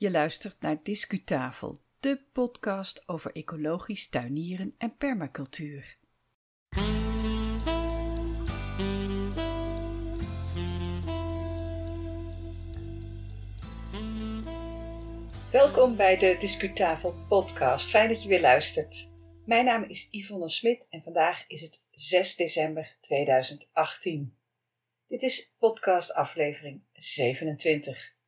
Je luistert naar Discutafel, de podcast over ecologisch tuinieren en permacultuur. Welkom bij de Discutafel podcast. Fijn dat je weer luistert. Mijn naam is Yvonne Smit en vandaag is het 6 december 2018. Dit is podcast aflevering 27.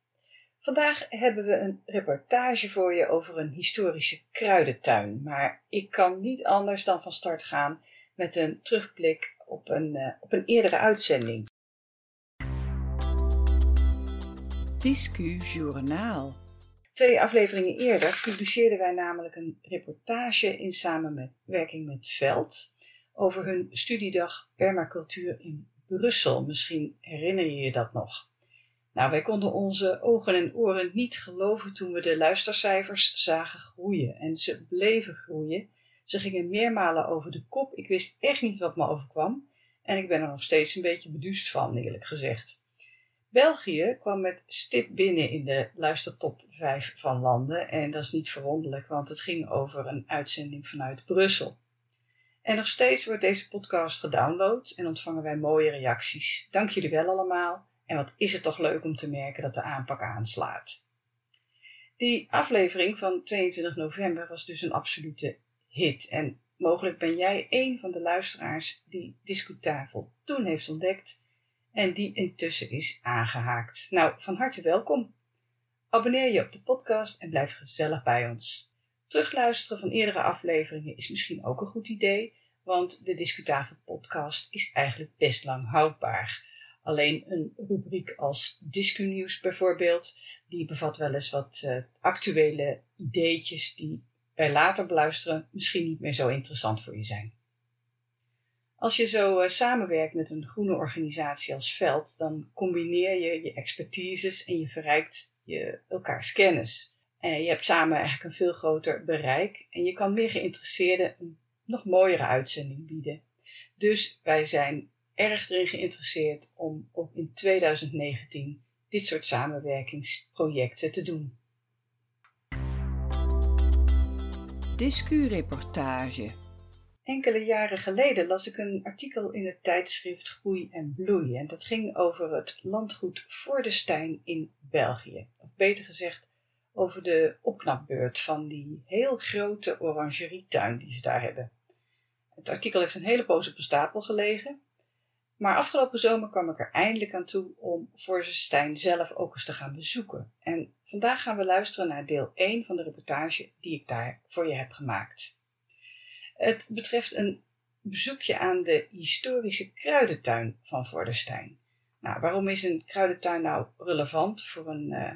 Vandaag hebben we een reportage voor je over een historische kruidentuin. Maar ik kan niet anders dan van start gaan met een terugblik op een, uh, op een eerdere uitzending. Discu Journaal. Twee afleveringen eerder publiceerden wij namelijk een reportage in samenwerking met Veld over hun studiedag permacultuur in Brussel. Misschien herinner je je dat nog. Nou, wij konden onze ogen en oren niet geloven toen we de luistercijfers zagen groeien. En ze bleven groeien. Ze gingen meermalen over de kop. Ik wist echt niet wat me overkwam. En ik ben er nog steeds een beetje beduust van, eerlijk gezegd. België kwam met stip binnen in de luistertop 5 van landen. En dat is niet verwonderlijk, want het ging over een uitzending vanuit Brussel. En nog steeds wordt deze podcast gedownload en ontvangen wij mooie reacties. Dank jullie wel allemaal. En wat is het toch leuk om te merken dat de aanpak aanslaat. Die aflevering van 22 november was dus een absolute hit. En mogelijk ben jij een van de luisteraars die Discutafel toen heeft ontdekt en die intussen is aangehaakt. Nou, van harte welkom. Abonneer je op de podcast en blijf gezellig bij ons. Terugluisteren van eerdere afleveringen is misschien ook een goed idee, want de Discutafel podcast is eigenlijk best lang houdbaar. Alleen een rubriek als Discu-nieuws bijvoorbeeld, die bevat wel eens wat uh, actuele ideetjes die bij later beluisteren misschien niet meer zo interessant voor je zijn. Als je zo uh, samenwerkt met een groene organisatie als Veld, dan combineer je je expertises en je verrijkt je elkaars kennis. En je hebt samen eigenlijk een veel groter bereik en je kan meer geïnteresseerden een nog mooiere uitzending bieden. Dus wij zijn erg erin geïnteresseerd om ook in 2019 dit soort samenwerkingsprojecten te doen. Discu-reportage. Enkele jaren geleden las ik een artikel in het tijdschrift Groei en Bloei. En dat ging over het landgoed Vordestein in België. Of beter gezegd, over de opknapbeurt van die heel grote orangerietuin die ze daar hebben. Het artikel heeft een hele poos op een stapel gelegen. Maar afgelopen zomer kwam ik er eindelijk aan toe om Stijn zelf ook eens te gaan bezoeken. En vandaag gaan we luisteren naar deel 1 van de reportage die ik daar voor je heb gemaakt. Het betreft een bezoekje aan de historische kruidentuin van Vorderstein. Nou, waarom is een kruidentuin nou relevant voor een uh,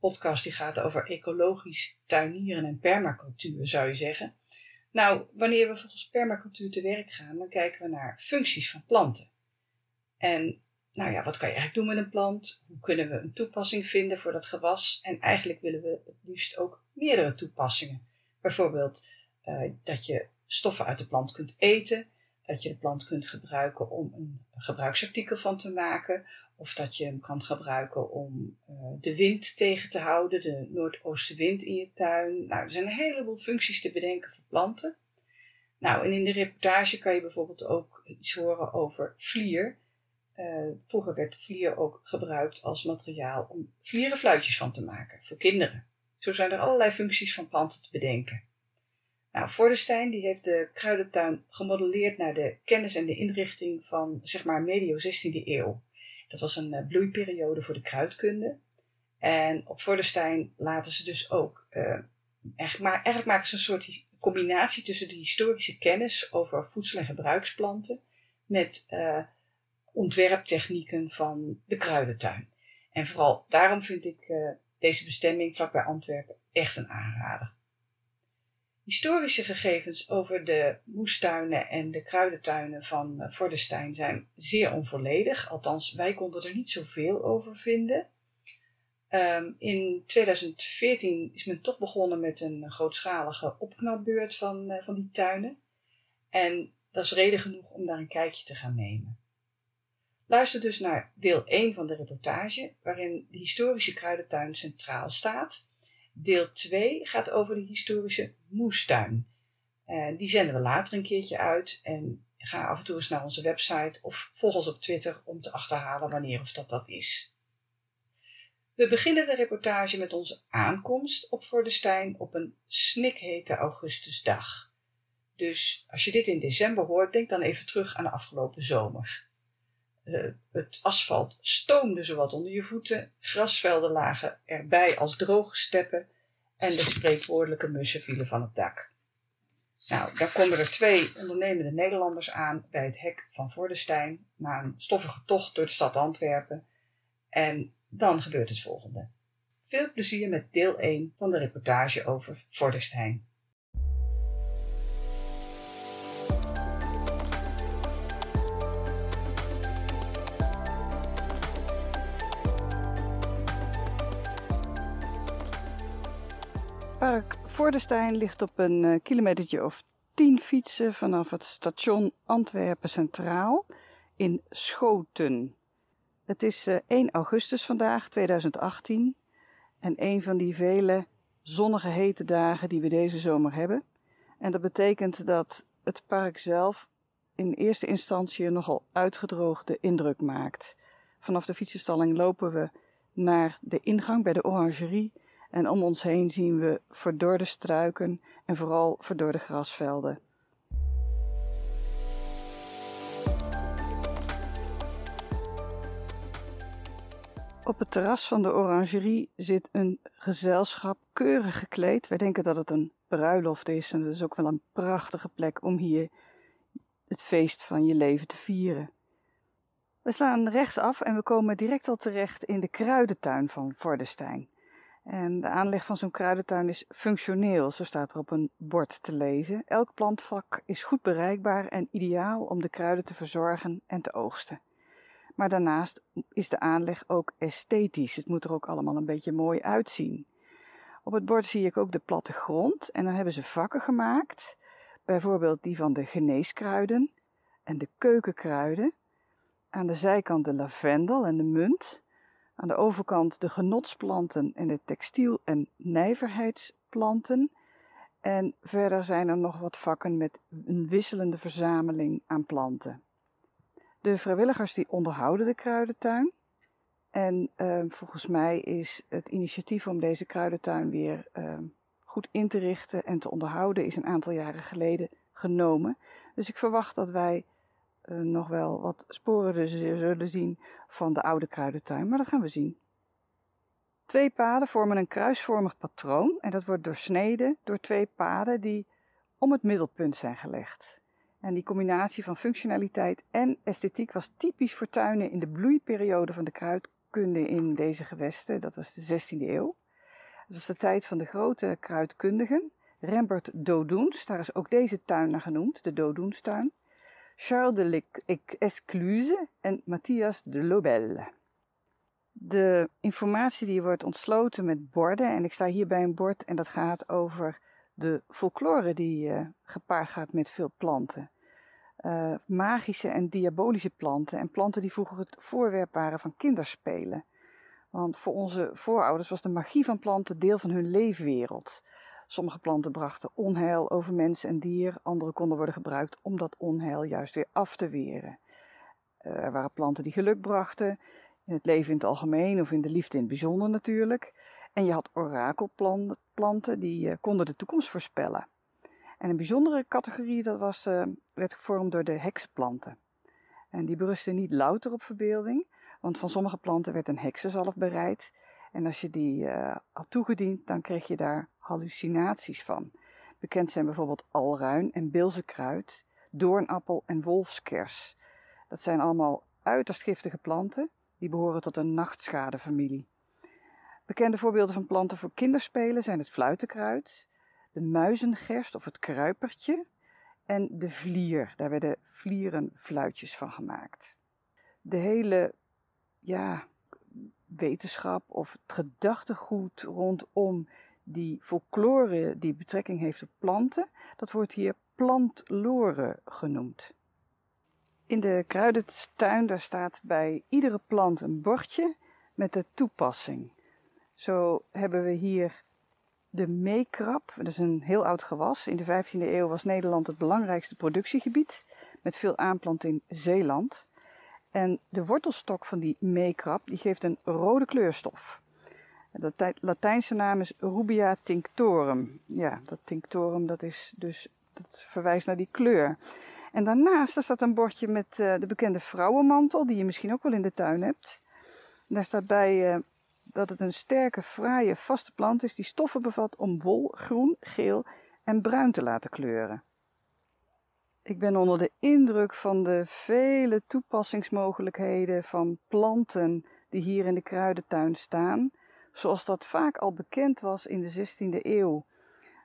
podcast die gaat over ecologisch tuinieren en permacultuur, zou je zeggen? Nou, wanneer we volgens permacultuur te werk gaan, dan kijken we naar functies van planten. En nou ja, wat kan je eigenlijk doen met een plant? Hoe kunnen we een toepassing vinden voor dat gewas? En eigenlijk willen we het liefst ook meerdere toepassingen. Bijvoorbeeld uh, dat je stoffen uit de plant kunt eten, dat je de plant kunt gebruiken om een gebruiksartikel van te maken, of dat je hem kan gebruiken om uh, de wind tegen te houden, de noordoostenwind in je tuin. Nou, er zijn een heleboel functies te bedenken voor planten. Nou, en in de reportage kan je bijvoorbeeld ook iets horen over vlier. Uh, vroeger werd vlier ook gebruikt als materiaal om vlierenfluitjes van te maken voor kinderen. Zo zijn er allerlei functies van planten te bedenken. Nou, Vordestein die heeft de kruidentuin gemodelleerd naar de kennis en de inrichting van zeg maar medio 16e eeuw. Dat was een uh, bloeiperiode voor de kruidkunde. En op Vordestein laten ze dus ook, uh, eigenlijk, maar, eigenlijk maken ze een soort combinatie tussen de historische kennis over voedsel- en gebruiksplanten met ontwerptechnieken van de kruidentuin. En vooral daarom vind ik uh, deze bestemming vlakbij Antwerpen echt een aanrader. Historische gegevens over de moestuinen en de kruidentuinen van Vordestein zijn zeer onvolledig. Althans, wij konden er niet zoveel over vinden. Um, in 2014 is men toch begonnen met een grootschalige opknapbeurt van, uh, van die tuinen. En dat is reden genoeg om daar een kijkje te gaan nemen. Luister dus naar deel 1 van de reportage, waarin de historische kruidentuin centraal staat Deel 2 gaat over de historische moestuin. Uh, die zenden we later een keertje uit. En ga af en toe eens naar onze website of volg ons op Twitter om te achterhalen wanneer of dat dat is. We beginnen de reportage met onze aankomst op Vordestein op een snikhete augustusdag. Dus als je dit in december hoort, denk dan even terug aan de afgelopen zomer. Uh, het asfalt stoomde zowat onder je voeten, grasvelden lagen erbij als droge steppen en de spreekwoordelijke mussen vielen van het dak. Nou, daar komen er twee ondernemende Nederlanders aan bij het hek van Vordestein na een stoffige tocht door de stad Antwerpen. En dan gebeurt het volgende. Veel plezier met deel 1 van de reportage over Vordestein. Park Vordestein ligt op een uh, kilometertje of tien fietsen vanaf het station Antwerpen Centraal in Schoten. Het is uh, eh, 1 augustus vandaag, 2018. En een van die vele zonnige hete dagen die we deze zomer hebben. En dat betekent dat het park zelf in eerste instantie een nogal uitgedroogde indruk maakt. Vanaf de fietsenstalling lopen we naar de ingang bij de orangerie en om ons heen zien we verdorde struiken en vooral verdorde grasvelden. Op het terras van de orangerie zit een gezelschap keurig gekleed. Wij denken dat het een bruiloft is en het is ook wel een prachtige plek om hier het feest van je leven te vieren. We slaan rechtsaf en we komen direct al terecht in de kruidentuin van Vordestein. En de aanleg van zo'n kruidentuin is functioneel, zo staat er op een bord te lezen. Elk plantvak is goed bereikbaar en ideaal om de kruiden te verzorgen en te oogsten. Maar daarnaast is de aanleg ook esthetisch. Het moet er ook allemaal een beetje mooi uitzien. Op het bord zie ik ook de platte grond en dan hebben ze vakken gemaakt. Bijvoorbeeld die van de geneeskruiden en de keukenkruiden. Aan de zijkant de lavendel en de munt. Aan de overkant de genotsplanten en de textiel- en nijverheidsplanten. En verder zijn er nog wat vakken met een wisselende verzameling aan planten. De vrijwilligers die onderhouden de kruidentuin. En uh, volgens mij is het initiatief om deze kruidentuin weer uh, goed in te richten en te onderhouden is een aantal jaren geleden genomen. Dus ik verwacht dat wij uh, nog wel wat sporen zullen zien van de oude kruidentuin, maar dat gaan we zien. Twee paden vormen een kruisvormig patroon en dat wordt doorsneden door twee paden die om het middelpunt zijn gelegd. En die combinatie van functionaliteit en esthetiek was typisch voor tuinen in de bloeiperiode van de kruidkunde in deze gewesten. Dat was de 16e eeuw. Het was de tijd van de grote kruidkundigen. Rembert Dodoens, daar is ook deze tuin naar genoemd, de Dodoenstuin. Charles de Excluse en Matthias de Lobel. De informatie die wordt ontsloten met borden, en ik sta hier bij een bord en dat gaat over de folklore die uh, gepaard gaat met veel planten. Uh, magische en diabolische planten en planten die vroeger het voorwerp waren van kinderspelen. Want voor onze voorouders was de magie van planten deel van hun leefwereld. Sommige planten brachten onheil over mens en dier, andere konden worden gebruikt om dat onheil juist weer af te weren. Eh, er waren planten die geluk brachten, in het leven in het algemeen of in de liefde in het bijzonder natuurlijk. En je had orakelplanten die uh, konden de toekomst voorspellen. En een bijzondere categorie dat was, uh, werd gevormd door de heksenplanten. En die berusten niet louter op verbeelding, want van sommige planten werd een heksenzalf bereid. En als je die uh, had toegediend, dan kreeg je daar hallucinaties van. Bekend zijn bijvoorbeeld alruin en bilzekruid, doornappel en wolfskers. Dat zijn allemaal uiterst giftige planten, die behoren tot een nachtschadefamilie. Bekende voorbeelden van planten voor kinderspelen zijn het fluitenkruid, de muizengerst of het kruipertje en de vlier. Daar werden vlierenfluitjes van gemaakt. De hele ja, wetenschap of het gedachtegoed rondom die folklore die betrekking heeft op planten, dat wordt hier plantlore genoemd. In de kruidentuin daar staat bij iedere plant een bordje met de toepassing. Zo hebben we hier De meekrap, dat is een heel oud gewas. In de 15e eeuw was Nederland het belangrijkste productiegebied, met veel aanplant in Zeeland. En de wortelstok van die meekrap die geeft een rode kleurstof. De Latijnse naam is Rubia tinctorum. Ja, dat tinctorum dat is dus, dat verwijst naar die kleur. En daarnaast staat een bordje met uh, de bekende vrouwenmantel, die je misschien ook wel in de tuin hebt. daar staat bij uh, dat het een sterke, fraaie, vaste plant is die stoffen bevat om wol groen, geel en bruin te laten kleuren. Ik ben onder de indruk van de vele toepassingsmogelijkheden van planten die hier in de kruidentuin staan, zoals dat vaak al bekend was in de 16e eeuw.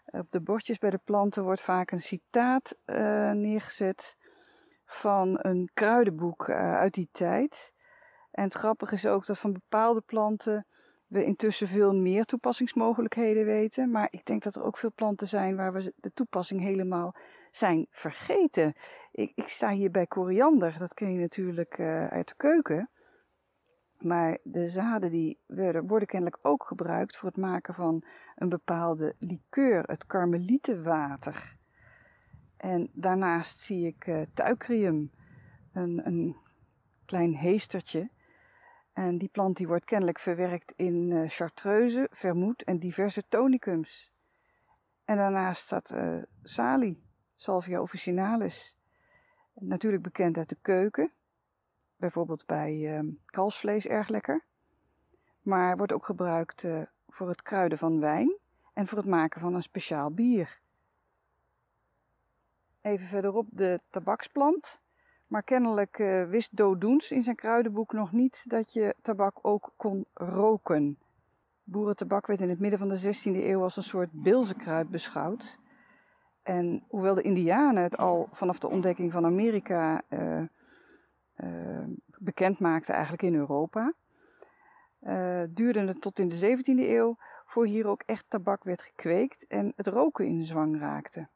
Op de bordjes bij de planten wordt vaak een citaat uh, neergezet van een kruidenboek uh, uit die tijd. En het grappige is ook dat van bepaalde planten we intussen veel meer toepassingsmogelijkheden weten. Maar ik denk dat er ook veel planten zijn waar we de toepassing helemaal zijn vergeten. Ik, ik sta hier bij koriander, dat ken je natuurlijk uh, uit de keuken. Maar de zaden die worden, worden, kennelijk ook gebruikt voor het maken van een bepaalde liqueur, het karmelietenwater. En daarnaast zie ik uh, een, een klein heestertje. En die plant die wordt kennelijk verwerkt in uh, chartreuse, vermoed en diverse tonicums. En daarnaast staat uh, salie, Salvia officinalis. Natuurlijk bekend uit de keuken. Bijvoorbeeld bij uh, kalfsvlees erg lekker. Maar wordt ook gebruikt uh, voor het kruiden van wijn en voor het maken van een speciaal bier. Even verderop de tabaksplant. Maar kennelijk uh, wist Dodoens in zijn kruidenboek nog niet dat je tabak ook kon roken. Boerentabak werd in het midden van de 16e eeuw als een soort bilzenkruid beschouwd. En hoewel de Indianen het al vanaf de ontdekking van Amerika uh, bekend maakten, eigenlijk in Europa, uh, duurde het tot in de 17e eeuw voor hier ook echt tabak werd gekweekt en het roken in zwang raakte.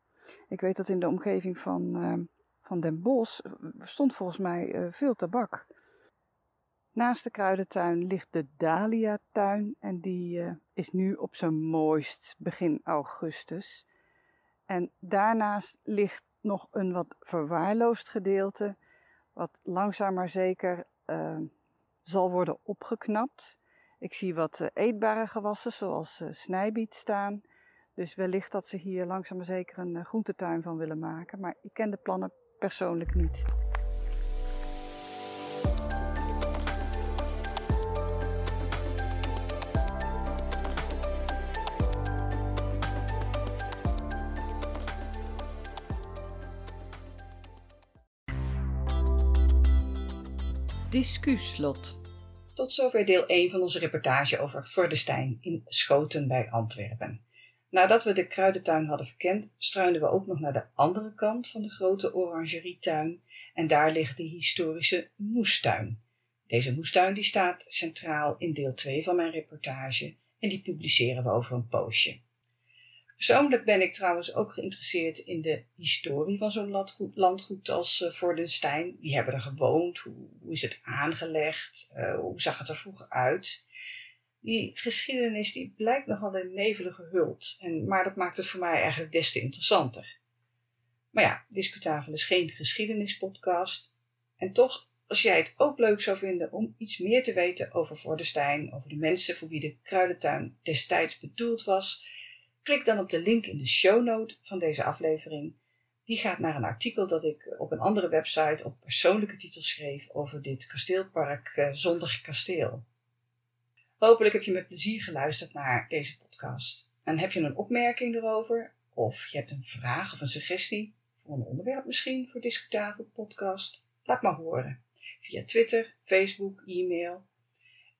Ik weet dat in de omgeving van, van Den Bosch stond volgens mij veel tabak. Naast de kruidentuin ligt de Dahlia-tuin en die is nu op zijn mooist begin augustus. En daarnaast ligt nog een wat verwaarloosd gedeelte, wat langzaam maar zeker uh, zal worden opgeknapt. Ik zie wat uh, eetbare gewassen, zoals uh, snijbiet, staan. Dus wellicht dat ze hier langzaam maar zeker een groentetuin van willen maken. Maar ik ken de plannen persoonlijk niet. Discuslot. Tot zover deel 1 van onze reportage over Vordestein in Schoten bij Antwerpen. Nadat we de kruidentuin hadden verkend, struinden we ook nog naar de andere kant van de grote orangerietuin en daar ligt de historische moestuin. Deze moestuin die staat centraal in deel 2 van mijn reportage en die publiceren we over een poosje. Persoonlijk ben ik trouwens ook geïnteresseerd in de historie van zo'n landgoed, als uh, Vordenstein. Wie hebben er gewoond? Hoe, hoe is het aangelegd? Uh, hoe zag het er vroeger uit? Die geschiedenis die blijkt nogal in nevelen gehuld. En, maar dat maakt het voor mij eigenlijk des te interessanter. Maar ja, Discutafel is geen geschiedenispodcast. En toch, als jij het ook leuk zou vinden om iets meer te weten over Vordenstein, over de mensen voor wie de kruidentuin destijds bedoeld was Klik dan op de link in de shownote van deze aflevering. Die gaat naar een artikel dat ik op een andere website op persoonlijke titel schreef over dit kasteelpark uh, Zondag Kasteel. Hopelijk heb je met plezier geluisterd naar deze podcast. En heb je een opmerking erover, of je hebt een vraag of een suggestie voor een onderwerp misschien voor Discutabel Podcast, laat maar horen. Via Twitter, Facebook, e-mail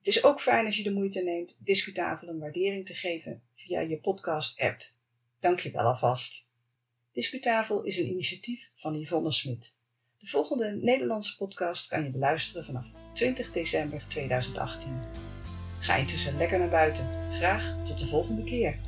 het is ook fijn als je de moeite neemt Discutabel een waardering te geven via je podcast-app. Dank je wel alvast. Discutabel is een initiatief van Yvonne Smit. De volgende Nederlandse podcast kan je beluisteren vanaf 20 december 2018. Ga intussen lekker naar buiten. Graag tot de volgende keer.